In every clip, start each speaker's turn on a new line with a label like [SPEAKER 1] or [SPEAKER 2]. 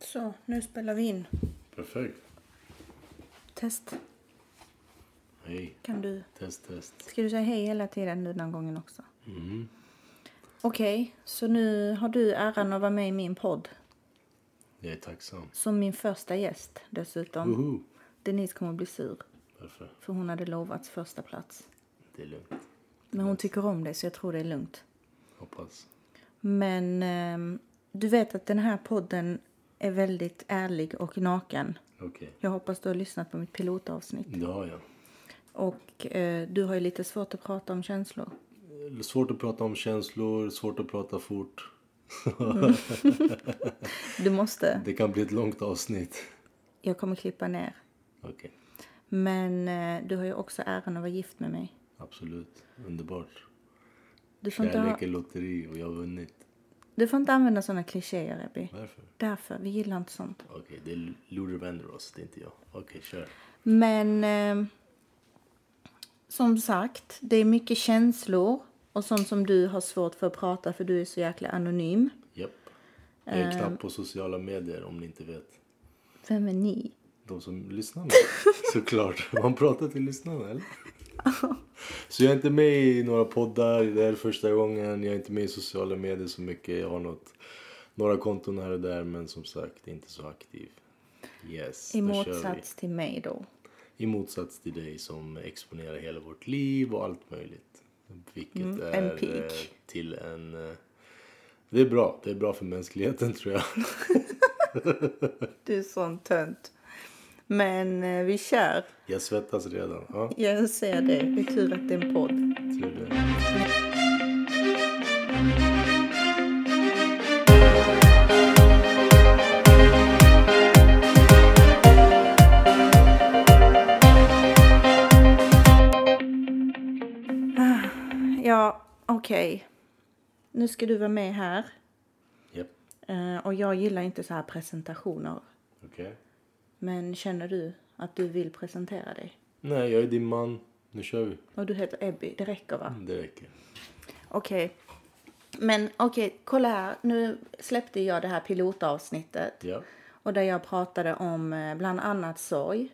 [SPEAKER 1] Så, nu spelar vi in.
[SPEAKER 2] Perfekt.
[SPEAKER 1] Test.
[SPEAKER 2] Hej.
[SPEAKER 1] Kan du...
[SPEAKER 2] Test, test.
[SPEAKER 1] Ska du säga hej hela tiden den här gången också?
[SPEAKER 2] Mm.
[SPEAKER 1] Okej, så nu har du äran att vara med i min podd.
[SPEAKER 2] Jag är tacksam.
[SPEAKER 1] Som min första gäst dessutom.
[SPEAKER 2] Woho!
[SPEAKER 1] Denise kommer att bli sur.
[SPEAKER 2] Varför?
[SPEAKER 1] För hon hade lovats första plats.
[SPEAKER 2] Det är lugnt.
[SPEAKER 1] Men hon tycker om det så jag tror det är lugnt.
[SPEAKER 2] Hoppas.
[SPEAKER 1] Men ehm, du vet att den här podden är väldigt ärlig och naken.
[SPEAKER 2] Okej.
[SPEAKER 1] Jag hoppas du har lyssnat på mitt pilotavsnitt.
[SPEAKER 2] Har jag.
[SPEAKER 1] Och eh, du har ju lite svårt att prata om känslor.
[SPEAKER 2] Eh, Svårt att prata om känslor, svårt att prata fort.
[SPEAKER 1] Du måste.
[SPEAKER 2] Det kan bli ett långt avsnitt.
[SPEAKER 1] Jag kommer klippa ner.
[SPEAKER 2] Okej.
[SPEAKER 1] Men eh, du har ju också äran att vara gift med mig.
[SPEAKER 2] Absolut. Underbart.
[SPEAKER 1] Du får, inte ha,
[SPEAKER 2] Kärlek är lotteri och jag har vunnit.
[SPEAKER 1] Du får inte använda såna klichéer, Ebby.
[SPEAKER 2] Varför?
[SPEAKER 1] Därför. Vi gillar inte sånt.
[SPEAKER 2] Okej, det är Luder Vandross, det är inte jag. Okej, kör.
[SPEAKER 1] Men eh, som sagt, det är mycket känslor och sånt som du har svårt för att prata för du är så jäkla anonym.
[SPEAKER 2] Japp. Jag är knappt på sociala medier om ni inte vet.
[SPEAKER 1] Vem är ni?
[SPEAKER 2] De som lyssnar. Såklart. Man pratar till lyssnarna, eller? Så jag är inte med i några poddar. Det här är första gången. Jag är inte med i sociala medier så mycket. Jag har något, några konton här och där. Men som sagt, inte så aktiv. Yes,
[SPEAKER 1] I motsats till mig då.
[SPEAKER 2] I motsats till dig som exponerar hela vårt liv och allt möjligt. Vilket
[SPEAKER 1] Mm,
[SPEAKER 2] är
[SPEAKER 1] en peak.
[SPEAKER 2] eh, till en... eh, Det är bra. Det är bra för mänskligheten tror jag.
[SPEAKER 1] Du är sån tönt. Men eh, vi kör.
[SPEAKER 2] Jag svettas redan. Ja,
[SPEAKER 1] Jag ser det. Det är tur att det är en podd.
[SPEAKER 2] tur det.
[SPEAKER 1] Ja, okej. Nu ska du vara med här.
[SPEAKER 2] Japp,
[SPEAKER 1] Eh, och jag gillar inte så här presentationer.
[SPEAKER 2] okej.
[SPEAKER 1] Men känner du att du vill presentera dig?
[SPEAKER 2] Nej, jag är din man. Nu kör vi.
[SPEAKER 1] Och du heter Ebby. Det räcker va?
[SPEAKER 2] Det räcker.
[SPEAKER 1] Okej. Men okej, kolla här. Nu släppte jag det här pilotavsnittet.
[SPEAKER 2] Ja.
[SPEAKER 1] Och där jag pratade om eh, bland annat sorg.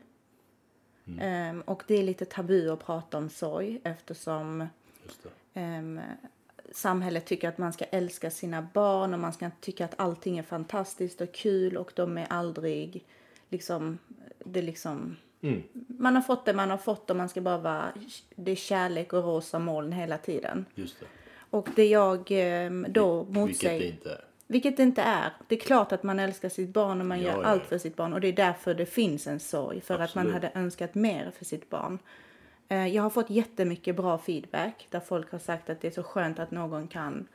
[SPEAKER 1] Ehm, och det är lite tabu att prata om sorg eftersom ehm, samhället tycker att man ska älska sina barn och man ska tycka att allting är fantastiskt och kul och de är aldrig liksom, det liksom,
[SPEAKER 2] Mm.
[SPEAKER 1] man har fått det man har fått och man ska bara vara, det är kärlek och rosa moln hela tiden.
[SPEAKER 2] Just det.
[SPEAKER 1] Och det jag ehm, då
[SPEAKER 2] Vilket det
[SPEAKER 1] motsäger,
[SPEAKER 2] inte är.
[SPEAKER 1] vilket det inte är. Det är klart att man älskar sitt barn och man
[SPEAKER 2] Ja,
[SPEAKER 1] gör
[SPEAKER 2] ja,
[SPEAKER 1] allt för sitt barn och det är därför det finns en sorg för att man
[SPEAKER 2] Absolut.
[SPEAKER 1] hade önskat mer för sitt barn. Eh, Jag har fått jättemycket bra feedback där folk har sagt att det är så skönt att någon kan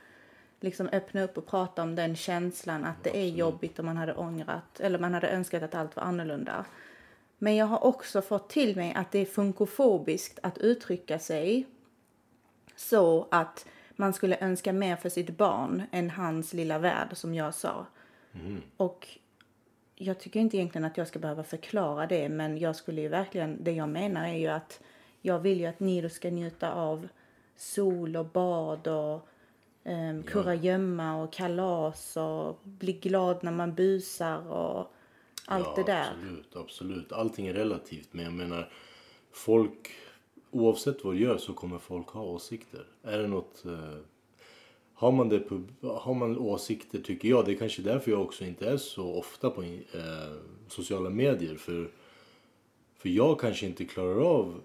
[SPEAKER 1] liksom öppna upp och prata om den känslan att det är jobbigt och man hade ångrat eller man hade önskat att allt var annorlunda. Men jag har också fått till mig att det är funkofobiskt att uttrycka sig så att man skulle önska mer för sitt barn än hans lilla värld som jag sa. Och jag tycker inte egentligen att jag ska behöva förklara det men jag skulle ju verkligen, det jag menar är ju att jag vill ju att ni då ska njuta av sol och bad och um, kurragömma och kalas och bli glad när man busar och allt
[SPEAKER 2] ja,
[SPEAKER 1] det där.
[SPEAKER 2] Absolut, absolut. Allting är relativt. Men jag menar, folk, oavsett vad du gör så kommer folk ha åsikter. Är det något... Eh, har man, det på, har man åsikter tycker jag, det är kanske därför jag också inte är så ofta på eh, sociala medier. För, för jag kanske inte klarar av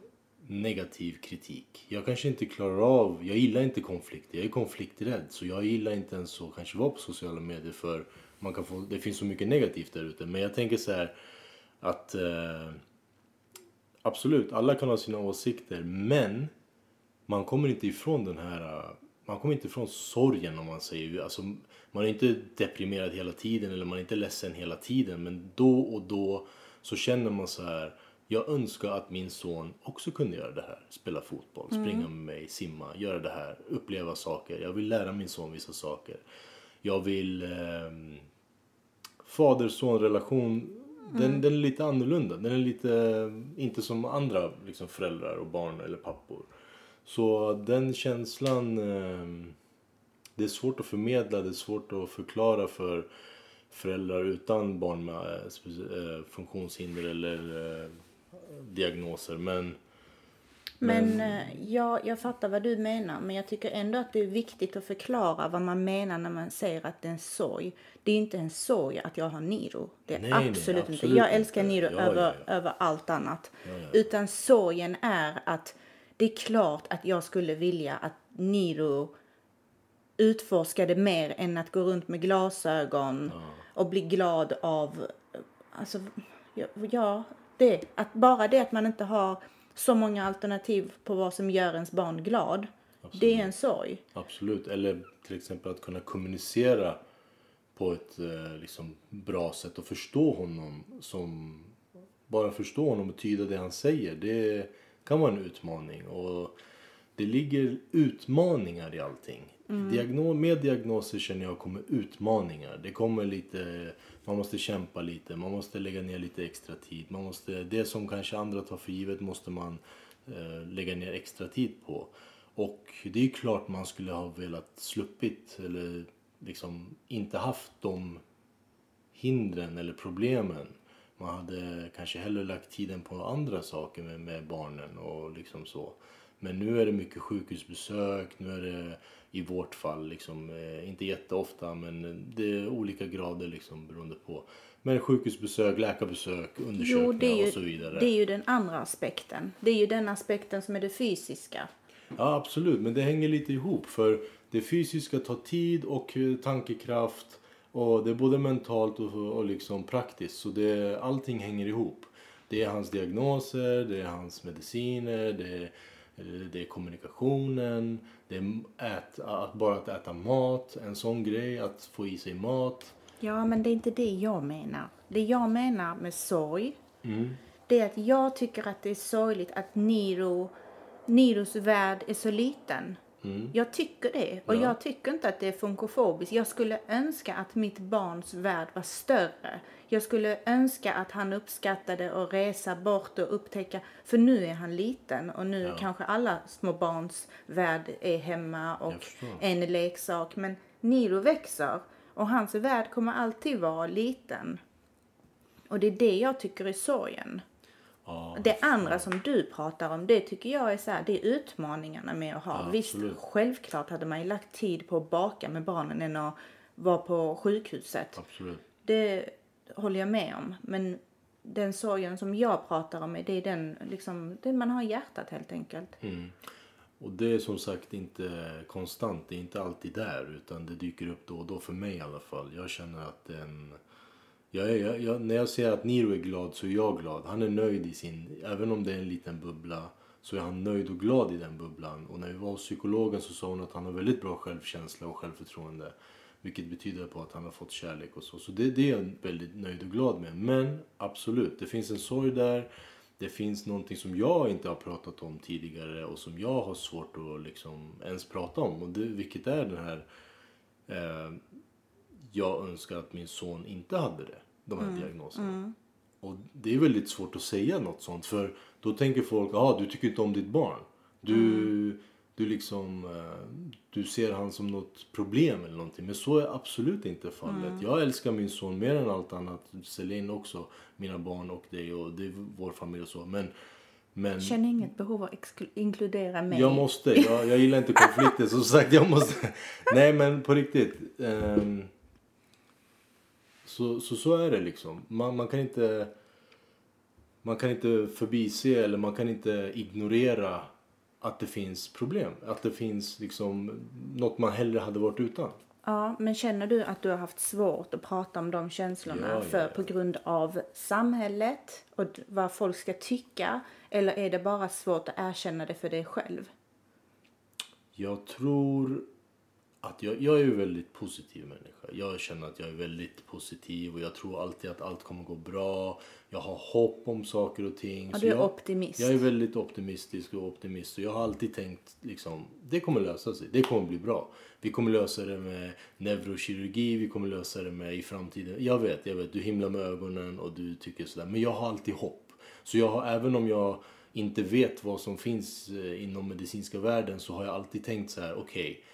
[SPEAKER 2] negativ kritik. Jag kanske inte klarar av, jag gillar inte konflikter, jag är konflikträdd. Så jag gillar inte ens att kanske vara på sociala medier för man kan få, det finns så mycket negativt där ute. Men jag tänker så här att eh, absolut, alla kan ha sina åsikter men man kommer inte ifrån den här, man kommer inte ifrån sorgen om man säger. Alltså, man är inte deprimerad hela tiden eller man är inte ledsen hela tiden men då och då så känner man så här jag önskar att min son också kunde göra det här. Spela fotboll, springa med mig, simma, göra det här, uppleva saker. Jag vill lära min son vissa saker. Jag vill... Eh, Fader-son-relation, den, den är lite annorlunda. Den är lite, inte som andra liksom, föräldrar och barn eller pappor. Så den känslan, eh, det är svårt att förmedla, det är svårt att förklara för föräldrar utan barn med eh, eh, funktionshinder eller eh, diagnoser. Men
[SPEAKER 1] Men eh, ja, jag fattar vad du menar, men jag tycker ändå att det är viktigt att förklara vad man menar när man säger att det är en sorg. Det är inte en sorg att jag har Niro. Det är
[SPEAKER 2] Nej, nej,
[SPEAKER 1] absolut, inte.
[SPEAKER 2] absolut
[SPEAKER 1] Jag älskar. Niro
[SPEAKER 2] Ja,
[SPEAKER 1] över,
[SPEAKER 2] ja, ja.
[SPEAKER 1] över allt annat. Utan sorgen är att det är klart att jag skulle vilja att Niro utforskade mer än att gå runt med glasögon och bli glad av, alltså, ja, det, att bara det att man inte har så många alternativ på vad som gör ens barn glad, det är en sorg.
[SPEAKER 2] Absolut. Eller till exempel att kunna kommunicera på ett eh, liksom, bra sätt och förstå honom. Som, bara förstå honom och tyda det han säger. Det kan vara en utmaning. Och det ligger utmaningar i allting. Diagno- med diagnoser känner jag kommer utmaningar. Det kommer lite, man måste kämpa lite, man måste lägga ner lite extra tid. Man måste, det som kanske andra tar för givet måste man eh, lägga ner extra tid på. Och det är ju klart man skulle ha velat sluppit eller liksom inte haft de hindren eller problemen. Man hade kanske hellre lagt tiden på andra saker med, med barnen och liksom så. Men nu är det mycket sjukhusbesök, nu är det i vårt fall liksom, eh, inte jätteofta men det är olika grader liksom beroende på. Men sjukhusbesök, läkarbesök, undersökningar
[SPEAKER 1] Jo,
[SPEAKER 2] och så vidare.
[SPEAKER 1] det är ju den andra aspekten. Det är ju den aspekten som är det fysiska.
[SPEAKER 2] Ja, absolut. Men det hänger lite ihop. För det fysiska tar tid och eh, tankekraft. Och det är både mentalt och, och liksom praktiskt. Så det, allting hänger ihop. Det är hans diagnoser, det är hans mediciner, det är, det är kommunikationen. Det är ät, att bara att äta mat, en sån grej. Att få i sig mat.
[SPEAKER 1] Ja, men det är inte det jag menar. Det jag menar med sorg,
[SPEAKER 2] Mm.
[SPEAKER 1] det är att jag tycker att det är sorgligt att Niro, Niros värld är så liten.
[SPEAKER 2] Mm.
[SPEAKER 1] Jag tycker det. Och
[SPEAKER 2] Ja.
[SPEAKER 1] jag tycker inte att det är funkofobiskt. Jag skulle önska att mitt barns värld var större. Jag skulle önska att han uppskattade att resa bort och upptäcka. För nu är han liten och nu
[SPEAKER 2] Ja.
[SPEAKER 1] kanske alla små barns värld är hemma och en leksak. Men Niro växer och hans värld kommer alltid vara liten. Och det är det jag tycker är sorgen.
[SPEAKER 2] Ja,
[SPEAKER 1] Det andra som du pratar om, det tycker jag är så här, det är utmaningarna med att ha.
[SPEAKER 2] Ja,
[SPEAKER 1] Visst,
[SPEAKER 2] absolut.
[SPEAKER 1] självklart hade man ju lagt tid på att baka med barnen än att vara på sjukhuset.
[SPEAKER 2] absolut.
[SPEAKER 1] Det håller jag med om. Men den sorgen som jag pratar om, det är den, liksom, den man har i hjärtat helt enkelt.
[SPEAKER 2] Mm. Och det är som sagt inte konstant, det är inte alltid där utan det dyker upp då och då för mig i alla fall. Jag känner att den... Jag är, jag, jag, när jag ser att Niro är glad så är jag glad. Han är nöjd i sin... Även om det är en liten bubbla så är han nöjd och glad i den bubblan. Och när vi var hos psykologen så sa hon att han har väldigt bra självkänsla och självförtroende. Vilket betyder på att han har fått kärlek och så. Så det, det är jag väldigt nöjd och glad med. Men absolut, det finns en sorg där. Det finns någonting som jag inte har pratat om tidigare och som jag har svårt att liksom ens prata om. Och det, vilket är den här... Eh, jag önskar att min son inte hade det. De här diagnoserna. Och det är väldigt svårt att säga något sånt. För då tänker folk, ja du tycker inte om ditt barn. Du, du liksom, eh, du ser han som något problem eller någonting. Men så är absolut inte fallet. Jag älskar min son mer än allt annat. Celine också, mina barn och dig och det är vår familj och så. Men, men
[SPEAKER 1] Känner inget behov av att inkludera mig.
[SPEAKER 2] jag måste, jag, jag gillar inte konflikter som sagt. Jag måste. Nej men på riktigt. ehm, så, så, så är det liksom. Man, man kan inte man kan inte förbise eller man kan inte ignorera att det finns problem. Att det finns liksom något man hellre hade varit utan.
[SPEAKER 1] Ja, men känner du att du har haft svårt att prata om de känslorna
[SPEAKER 2] Ja, ja,
[SPEAKER 1] för
[SPEAKER 2] ja.
[SPEAKER 1] på grund av samhället och vad folk ska tycka? Eller är det bara svårt att erkänna det för dig själv?
[SPEAKER 2] Jag tror att jag, jag är ju väldigt positiv människa. Jag känner att jag är väldigt positiv och jag tror alltid att allt kommer gå bra. Jag har hopp om saker och ting.
[SPEAKER 1] Ja, du är
[SPEAKER 2] jag,
[SPEAKER 1] optimist.
[SPEAKER 2] Jag är väldigt optimistisk och optimist. Och jag har alltid tänkt liksom, det kommer lösa sig. Det kommer bli bra. Vi kommer lösa det med neurokirurgi. Vi kommer lösa det med i framtiden. Jag vet, jag vet. Du himlar med ögonen och du tycker sådär. Men jag har alltid hopp. Så jag har, även om jag inte vet vad som finns eh, inom medicinska världen så har jag alltid tänkt så här, okej. Eh,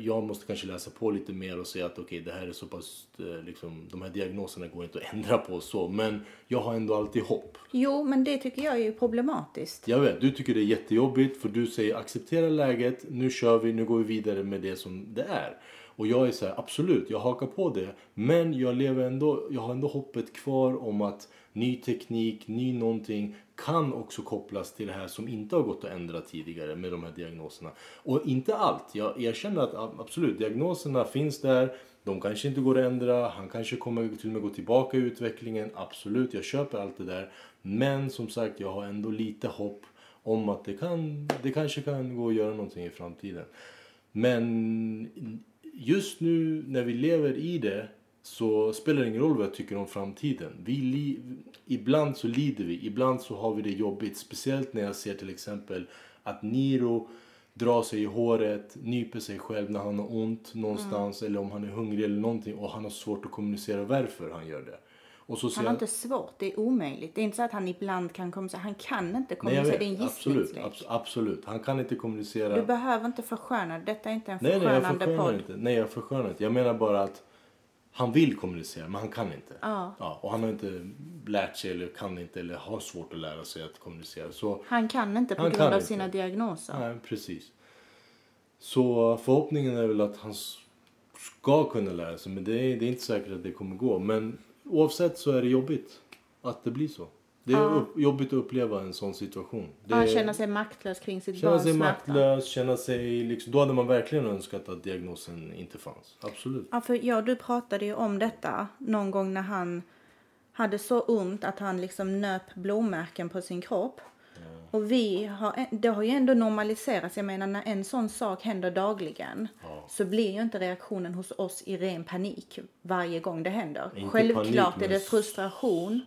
[SPEAKER 2] jag måste kanske läsa på lite mer och säga att okej, okay, det här är så pass, eh, liksom, de här diagnoserna går inte att ändra på så. Men jag har ändå alltid hopp.
[SPEAKER 1] Jo, men det tycker jag är problematiskt.
[SPEAKER 2] Jag vet, du tycker det är jättejobbigt för du säger acceptera läget, nu kör vi, nu går vi vidare med det som det är. Och jag är så här, absolut, jag hakar på det. Men jag lever ändå, jag har ändå hoppet kvar om att ny teknik, ny någonting kan också kopplas till det här som inte har gått att ändra tidigare med de här diagnoserna. Och inte allt. Jag erkänner att absolut, diagnoserna finns där. De kanske inte går att ändra. Han kanske kommer till och med gå tillbaka i utvecklingen. Absolut, jag köper allt det där. Men som sagt, jag har ändå lite hopp om att det, kan, det kanske kan gå att göra någonting i framtiden. Men just nu när vi lever i det så spelar det ingen roll vad jag tycker om framtiden. Vi li ibland så lider vi, ibland så har vi det jobbigt. Speciellt när jag ser till exempel att Niro drar sig i håret, nyper sig själv när han har ont någonstans mm. eller om han är hungrig eller någonting och han har svårt att kommunicera varför han gör det.
[SPEAKER 1] Och så han har inte svårt, det är omöjligt. Det är inte så att han ibland kan kommunicera, han kan inte kommunicera, det är en
[SPEAKER 2] absolut, abs absolut, han kan inte kommunicera.
[SPEAKER 1] Du behöver inte försköna detta är inte en förskönande
[SPEAKER 2] nej, nej,
[SPEAKER 1] podd.
[SPEAKER 2] Inte. Nej, jag förskönar inte. Jag menar bara att han vill kommunicera men han kan inte.
[SPEAKER 1] Ja.
[SPEAKER 2] ja. och han har inte lärt sig eller kan inte eller har svårt att lära sig att kommunicera. Så
[SPEAKER 1] han kan inte på grund av inte. sina diagnoser.
[SPEAKER 2] Nej, precis. Så förhoppningen är väl att han ska kunna lära sig men det är, det är inte säkert att det kommer gå. Men oavsett så är det jobbigt att det blir så. Det är ja. jobbigt att uppleva en sån situation. Det
[SPEAKER 1] ja, känna sig maktlös kring sitt
[SPEAKER 2] känna barns sig maktlös, känna sig liksom, då hade man verkligen önskat att diagnosen inte fanns. Absolut.
[SPEAKER 1] Ja, för ja, du pratade ju om detta någon gång när han hade så ont att han liksom nöp blåmärken på sin kropp. Och vi har, det har ju ändå normaliserats. Jag menar när en sån sak händer dagligen ja. så blir ju inte reaktionen hos oss i ren panik varje gång det händer. Inte Självklart panik, är det frustration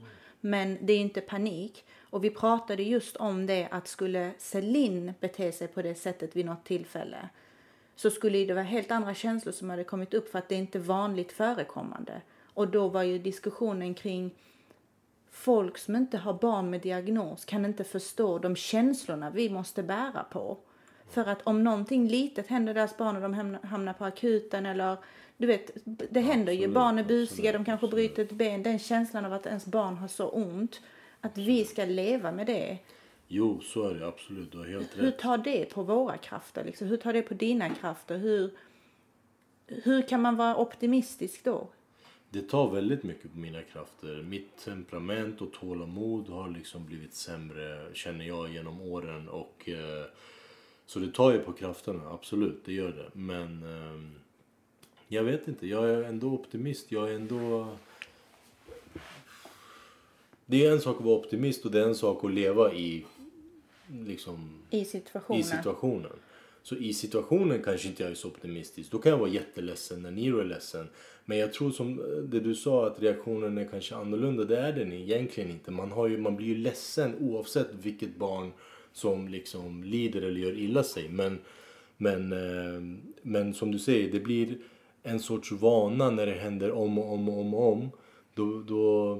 [SPEAKER 1] men det är inte panik. Och vi pratade just om det att skulle Celine bete sig på det sättet vid något tillfälle så skulle det vara helt andra känslor som hade kommit upp för att det är inte vanligt förekommande. Och då var ju diskussionen kring folk som inte har barn med diagnos kan inte förstå de känslorna vi måste bära på. För att om någonting litet händer deras barn och de hamnar på akuten eller du vet, det händer absolut, ju. Barn är busiga, absolut, de kanske bryter ett ben. Den känslan av att ens barn har så ont. Att vi ska leva med det.
[SPEAKER 2] Jo, så är det absolut. Du har helt
[SPEAKER 1] Hur tar det på våra krafter? Liksom? Hur tar det på dina krafter? Hur, hur kan man vara optimistisk då?
[SPEAKER 2] Det tar väldigt mycket på mina krafter. Mitt temperament och tålamod har liksom blivit sämre, känner jag, genom åren. Och, eh, så det tar ju på krafterna, absolut, det gör det. Men eh, jag vet inte, jag är ändå optimist. Jag är ändå... Det är en sak att vara optimist och det är en sak att leva i liksom...
[SPEAKER 1] I situationen.
[SPEAKER 2] I situationen. Så i situationen kanske inte jag är så optimistisk. Då kan jag vara jätteledsen när Niro är ledsen. Men jag tror som det du sa att reaktionen är kanske annorlunda. Det är den egentligen inte. Man, har ju, man blir ju ledsen oavsett vilket barn som liksom lider eller gör illa sig. Men, men, eh, men som du säger, det blir en sorts vana när det händer om och om och om, och om då, då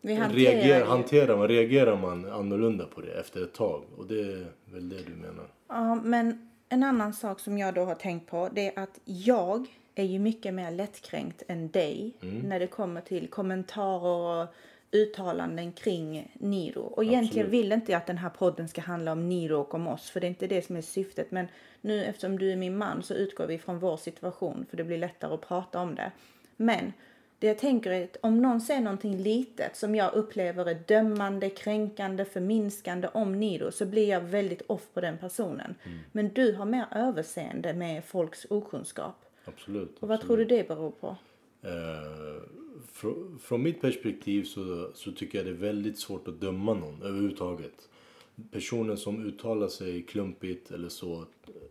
[SPEAKER 1] Vi hanterar, reagerar,
[SPEAKER 2] hanterar man, reagerar man annorlunda på det efter ett tag. Och det är väl det du menar.
[SPEAKER 1] Ja, men en annan sak som jag då har tänkt på det är att jag är ju mycket mer lättkränkt än dig mm. när det kommer till kommentarer och uttalanden kring Niro. Och Absolut. egentligen vill inte jag att den här podden ska handla om Niro och om oss, för det är inte det som är syftet. Men nu eftersom du är min man så utgår vi från vår situation, för det blir lättare att prata om det. Men det jag tänker är att om någon säger någonting litet som jag upplever är dömande, kränkande, förminskande om Niro så blir jag väldigt off på den personen. Mm. Men du har mer överseende med folks okunskap.
[SPEAKER 2] Absolut.
[SPEAKER 1] Och vad absolut. tror du det beror på?
[SPEAKER 2] Eh, Fr från mitt perspektiv så, så tycker jag det är väldigt svårt att döma någon överhuvudtaget. Personen som uttalar sig klumpigt eller så.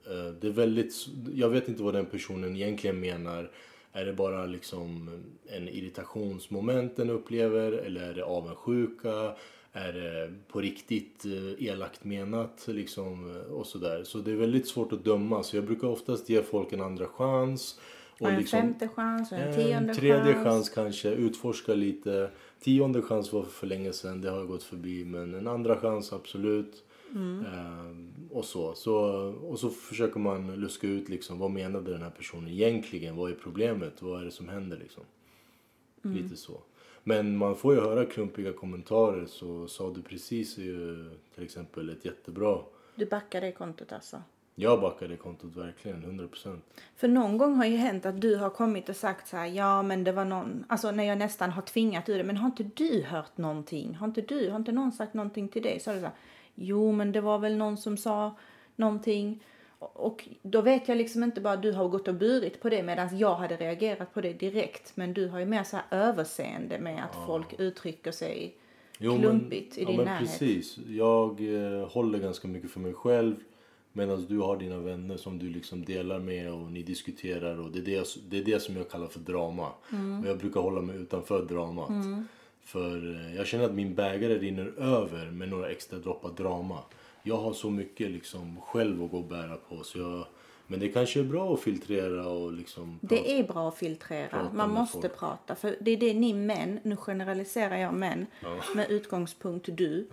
[SPEAKER 2] Eh, det är väldigt, jag vet inte vad den personen egentligen menar. Är det bara liksom en irritationsmoment den upplever eller är det avundsjuka? Är det på riktigt eh, elakt menat liksom eh, och sådär. Så det är väldigt svårt att döma. Så jag brukar oftast ge folk en andra chans
[SPEAKER 1] och en liksom, femte chans och en tionde
[SPEAKER 2] en tredje chans. chans kanske, utforska lite. Tionde chans var för länge sedan, det har gått förbi. Men en andra chans absolut. Ehm, och, så. så. och så försöker man luska ut liksom, vad menade den här personen egentligen? Vad är problemet? Vad är det som händer liksom? Lite så. Men man får ju höra klumpiga kommentarer så sa du precis ju till exempel ett jättebra.
[SPEAKER 1] Du backar det kontot alltså?
[SPEAKER 2] Jag backade kontot verkligen, 100%.
[SPEAKER 1] För någon gång har ju hänt att du har kommit och sagt så här, ja men det var någon, alltså när jag nästan har tvingat ur det, men har inte du hört någonting? Har inte du, har inte någon sagt någonting till dig? Så det här, jo men det var väl någon som sa någonting. Och då vet jag liksom inte bara du har gått och burit på det medan jag hade reagerat på det direkt. Men du har ju mer så överseende med att folk uttrycker sig klumpigt i
[SPEAKER 2] ja,
[SPEAKER 1] din
[SPEAKER 2] men
[SPEAKER 1] närhet.
[SPEAKER 2] precis. Jag eh, håller ganska mycket för mig själv. Medan du har dina vänner som du liksom delar med och ni diskuterar. Och det, är det, det är det som jag kallar för drama.
[SPEAKER 1] Mm.
[SPEAKER 2] Och jag brukar hålla mig utanför dramat. För eh, jag känner att min bägare rinner över med några extra droppar drama. Jag har så mycket liksom själv att gå och bära på. Så jag, men det kanske är bra att filtrera och liksom...
[SPEAKER 1] Det är bra att filtrera.
[SPEAKER 2] Prata
[SPEAKER 1] Man måste
[SPEAKER 2] folk.
[SPEAKER 1] prata. För det är det ni män, nu generaliserar jag män med utgångspunkt du,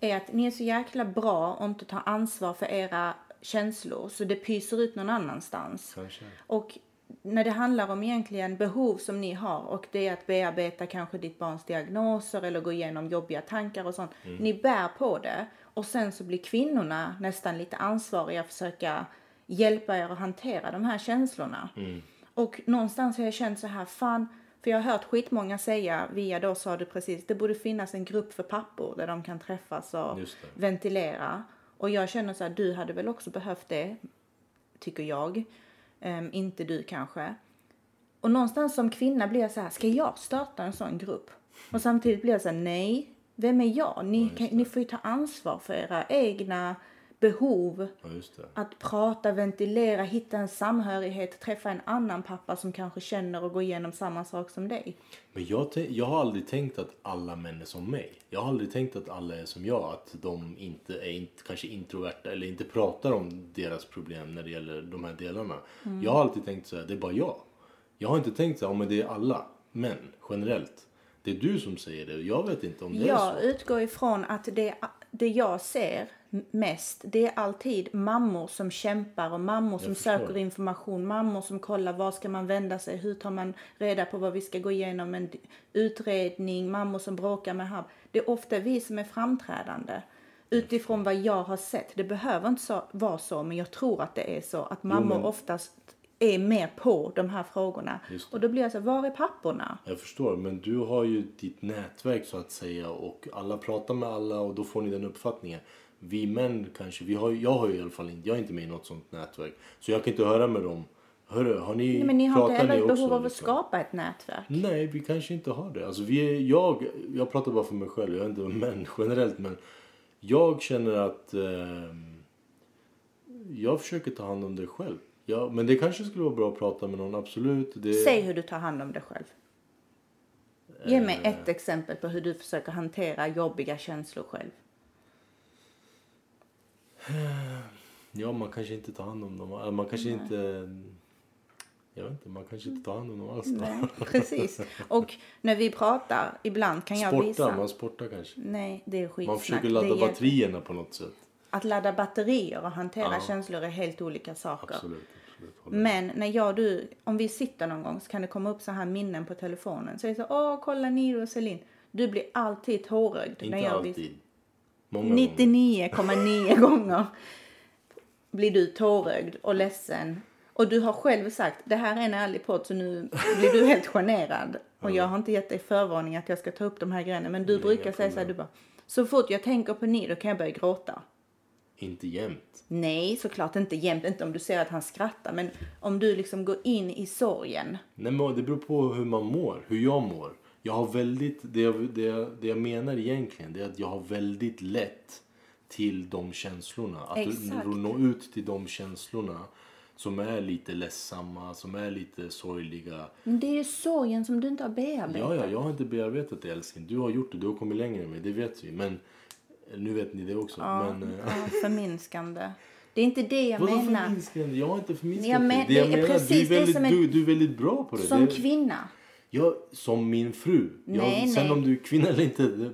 [SPEAKER 1] är att ni är så jäkla bra att inte ta ansvar för era känslor så det pyser ut någon annanstans.
[SPEAKER 2] Kanske.
[SPEAKER 1] Och när det handlar om egentligen behov som ni har och det är att bearbeta kanske ditt barns diagnoser eller gå igenom jobbiga tankar och sånt. Ni bär på det och sen så blir kvinnorna nästan lite ansvariga att försöka hjälpa er att hantera de här känslorna. Och någonstans har jag känt så här, fan, för jag har hört skitmånga säga via då sa du precis, det borde finnas en grupp för pappor där de kan träffas och ventilera. Och jag känner så här, du hade väl också behövt det, tycker jag. Ehm, inte du kanske. Och någonstans som kvinna blir jag så här, ska jag starta en sån grupp? Och samtidigt blir jag så här, nej, vem är jag? Ni, kan, ni får ju ta ansvar för era egna behov.
[SPEAKER 2] Ja.
[SPEAKER 1] Att prata, ventilera, hitta en samhörighet, träffa en annan pappa som kanske känner och går igenom samma sak som dig.
[SPEAKER 2] Men jag, jag har aldrig tänkt att alla män är som mig. Jag har aldrig tänkt att alla är som jag. Att de inte är inte, kanske introverta eller inte pratar om deras problem när det gäller de här delarna.
[SPEAKER 1] Mm.
[SPEAKER 2] Jag har alltid tänkt så här, det är bara jag. Jag har inte tänkt så här, "Ja, men det är alla män generellt. Det är du som säger det. Jag vet inte om det är
[SPEAKER 1] Jag
[SPEAKER 2] så.
[SPEAKER 1] utgår ifrån att det, det jag ser mest, det är alltid mammor som kämpar och mammor som söker information, mammor som kollar var ska man vända sig, hur tar man reda på vad vi ska gå igenom, en utredning, mammor som bråkar med hab. Det är ofta vi som är framträdande. Utifrån vad jag har sett. Det behöver inte så, vara så, men jag tror att det är så. Att mammor
[SPEAKER 2] men-
[SPEAKER 1] oftast är mer på de här frågorna. Och då blir jag så här, var är papporna?
[SPEAKER 2] Jag förstår, men du har ju ditt nätverk så att säga och alla pratar med alla och då får ni den uppfattningen. Vi män kanske, vi har, jag har ju i alla fall inte, jag är inte med i något sånt nätverk. Så jag kan inte höra med dem. Hörru, har ni,
[SPEAKER 1] Nej, men ni har inte heller
[SPEAKER 2] också,
[SPEAKER 1] behov av att
[SPEAKER 2] liksom?
[SPEAKER 1] skapa ett nätverk.
[SPEAKER 2] Nej, vi kanske inte har det. Alltså vi är, jag, jag pratar bara för mig själv, jag är inte män generellt men jag känner att ehm, jag försöker ta hand om det själv. Ja, men det kanske skulle vara bra att prata med någon, absolut. Det,
[SPEAKER 1] Säg hur du tar hand om dig själv. Ge mig
[SPEAKER 2] Eh.
[SPEAKER 1] ett exempel på hur du försöker hantera jobbiga känslor själv.
[SPEAKER 2] Ja, man kanske inte tar hand om dem. Man kanske inte... Jag vet inte, man kanske inte tar hand om dem alls.
[SPEAKER 1] Nej, precis. Och när vi pratar, ibland kan jag
[SPEAKER 2] Sporta,
[SPEAKER 1] visa...
[SPEAKER 2] man sportar kanske.
[SPEAKER 1] Nej, det är skitsnack.
[SPEAKER 2] Man försöker ladda batterierna på något sätt.
[SPEAKER 1] Att ladda batterier och hantera
[SPEAKER 2] Ja.
[SPEAKER 1] känslor är helt olika saker.
[SPEAKER 2] Absolut.
[SPEAKER 1] Men när jag och du, om vi sitter någon gång så kan det komma upp så här minnen på telefonen. Så är det så, åh kolla Niro och Celine. Du blir alltid tårögd.
[SPEAKER 2] Inte
[SPEAKER 1] när jag
[SPEAKER 2] alltid. Många gånger.
[SPEAKER 1] 99,9 gånger blir du tårögd och ledsen. Och du har själv sagt, det här är en ärlig podd så nu blir du helt generad. Och jag har inte gett dig förvarning att jag ska ta upp de här grejerna. Men du
[SPEAKER 2] Nej,
[SPEAKER 1] brukar säga så här, du bara, så fort jag tänker på ni då kan jag börja gråta.
[SPEAKER 2] Inte jämt.
[SPEAKER 1] Nej, såklart inte jämt, inte om du ser att han skrattar. Men om du liksom går in i sorgen.
[SPEAKER 2] Nej, men det beror på hur man mår, hur jag mår. Jag har väldigt, det jag, det, jag, det jag menar egentligen det är att jag har väldigt lätt till de känslorna. Att
[SPEAKER 1] Exakt.
[SPEAKER 2] nå ut till de känslorna som är lite ledsamma, som är lite sorgliga.
[SPEAKER 1] Men det är ju sorgen som du inte har bearbetat.
[SPEAKER 2] Ja, ja, jag har inte bearbetat det älskling. Du har gjort det, du har kommit längre än mig, det vet vi. Men nu vet ni det också.
[SPEAKER 1] Ja,
[SPEAKER 2] men, eh,
[SPEAKER 1] ja, förminskande. Det är inte det jag
[SPEAKER 2] Vadå
[SPEAKER 1] menar.
[SPEAKER 2] förminskande? Jag har inte förminskat
[SPEAKER 1] Jag men-
[SPEAKER 2] det. Det jag
[SPEAKER 1] det är
[SPEAKER 2] menar,
[SPEAKER 1] precis
[SPEAKER 2] du,
[SPEAKER 1] det
[SPEAKER 2] är väldigt,
[SPEAKER 1] som är-
[SPEAKER 2] du, du är väldigt bra på det.
[SPEAKER 1] Som
[SPEAKER 2] det
[SPEAKER 1] kvinna.
[SPEAKER 2] jag, som min fru.
[SPEAKER 1] Nej,
[SPEAKER 2] jag, sen
[SPEAKER 1] nej.
[SPEAKER 2] om du är kvinna eller inte. Det,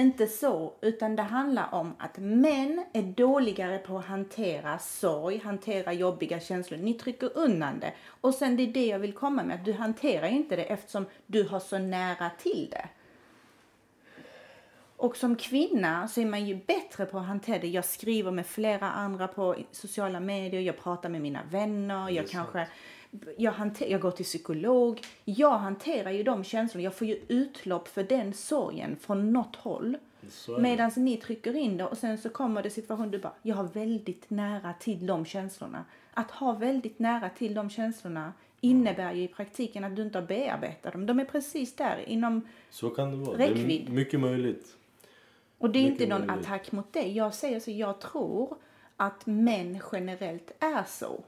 [SPEAKER 1] Inte så, utan det handlar om att män är dåligare på att hantera sorg, hantera jobbiga känslor. Ni trycker undan det. Och sen det är det jag vill komma med, att du hanterar inte det eftersom du har så nära till det. Och som kvinna så är man ju bättre på att hantera det. Jag skriver med flera andra på sociala medier, jag pratar med mina vänner, jag kanske jag, hanter, jag går till psykolog. Jag hanterar ju de känslorna. Jag får ju utlopp för den sorgen från något håll. Medan ni trycker in det och sen så kommer det situation du bara, jag har väldigt nära till de känslorna. Att ha väldigt nära till de känslorna innebär ju i praktiken att du inte har bearbetat dem. De är precis där inom
[SPEAKER 2] Så kan det vara.
[SPEAKER 1] räckvidd.
[SPEAKER 2] Det är mycket möjligt.
[SPEAKER 1] Och det är inte någon
[SPEAKER 2] möjligt.
[SPEAKER 1] attack mot dig. Jag säger så, jag tror att män generellt är så.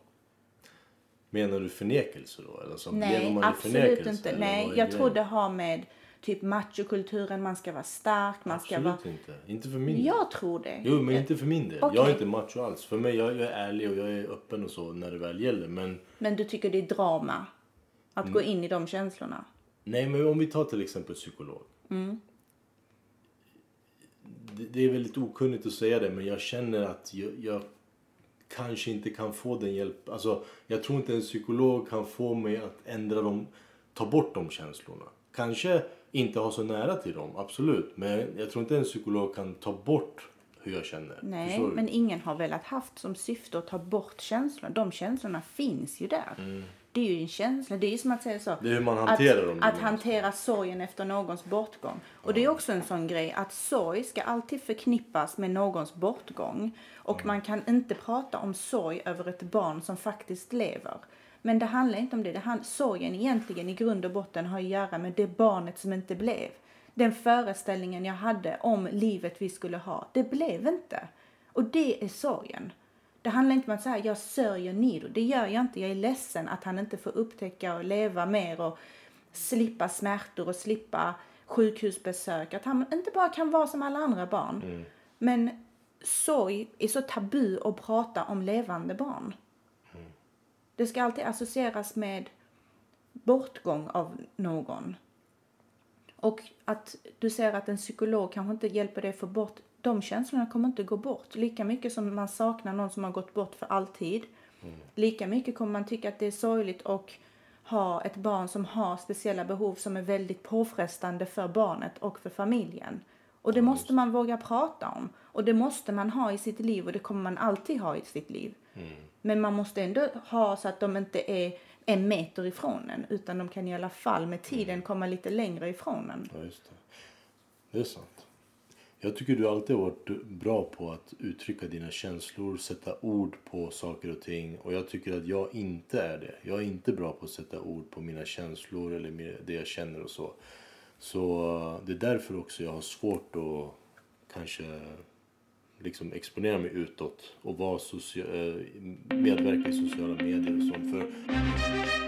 [SPEAKER 2] Menar du förnekelse då? Eller så
[SPEAKER 1] Nej, absolut inte.
[SPEAKER 2] eller
[SPEAKER 1] Nej, jag tror det har med typ machokulturen, man ska vara stark, man ska
[SPEAKER 2] Absolut
[SPEAKER 1] vara...
[SPEAKER 2] inte. Inte för min del.
[SPEAKER 1] Jag tror det.
[SPEAKER 2] Jo, men inte för min del.
[SPEAKER 1] Okej.
[SPEAKER 2] Jag är inte macho alls. För mig, jag, jag är ärlig och jag är öppen och så när det väl gäller. Men
[SPEAKER 1] Men du tycker det är drama att
[SPEAKER 2] Mm.
[SPEAKER 1] gå in i de känslorna?
[SPEAKER 2] nej, men om vi tar till exempel psykolog.
[SPEAKER 1] Mm.
[SPEAKER 2] Det, är väldigt okunnigt att säga det, men jag känner att jag, jag kanske inte kan få den hjälp. Alltså, jag tror inte en psykolog kan få mig att ändra dem, ta bort de känslorna. Kanske inte ha så nära till dem, absolut. Men jag tror inte en psykolog kan ta bort hur jag känner.
[SPEAKER 1] Nej, men ingen har velat haft som syfte att ta bort känslorna. De känslorna finns ju där. Det är ju en känsla. Det är ju som att säga så.
[SPEAKER 2] Mm. Det är hur man hanterar
[SPEAKER 1] att,
[SPEAKER 2] dem.
[SPEAKER 1] Att hantera sorgen efter någons bortgång. Och det är också en sån grej att sorg ska alltid förknippas med någons bortgång. Och man kan inte prata om sorg över ett barn som faktiskt lever. Men det handlar inte om det. det hand, sorgen egentligen i grund och botten har att göra med det barnet som inte blev. Den föreställningen jag hade om livet vi skulle ha, det blev inte. Och det är sorgen. Det handlar inte om att säga jag sörjer Nido. Det gör jag inte. Jag är ledsen att han inte får upptäcka och leva mer och slippa smärtor och slippa sjukhusbesök. Att han inte bara kan vara som alla andra barn. Men sorg är så tabu att prata om levande barn. Det ska alltid associeras med bortgång av någon. Och att du säger att en psykolog kanske inte hjälper dig få bort de känslorna kommer inte gå bort. Lika mycket som man saknar någon som har gått bort för alltid. Lika mycket kommer man tycka att det är sorgligt och ha ett barn som har speciella behov som är väldigt påfrestande för barnet och för familjen. Och det måste man våga prata om. Och det måste man ha i sitt liv och det kommer man alltid ha i sitt liv. Men man måste ändå ha så att de inte är en meter ifrån en utan de kan i alla fall med tiden komma lite längre ifrån en.
[SPEAKER 2] Ja, just det. Det är sant. Jag tycker du alltid har varit bra på att uttrycka dina känslor, sätta ord på saker och ting. Och jag tycker att jag inte är det. Jag är inte bra på att sätta ord på mina känslor eller det jag känner och så. Så eh, det är därför också jag har svårt att kanske liksom exponera mig utåt och vara socia- eh, medverka i sociala medier och sånt. För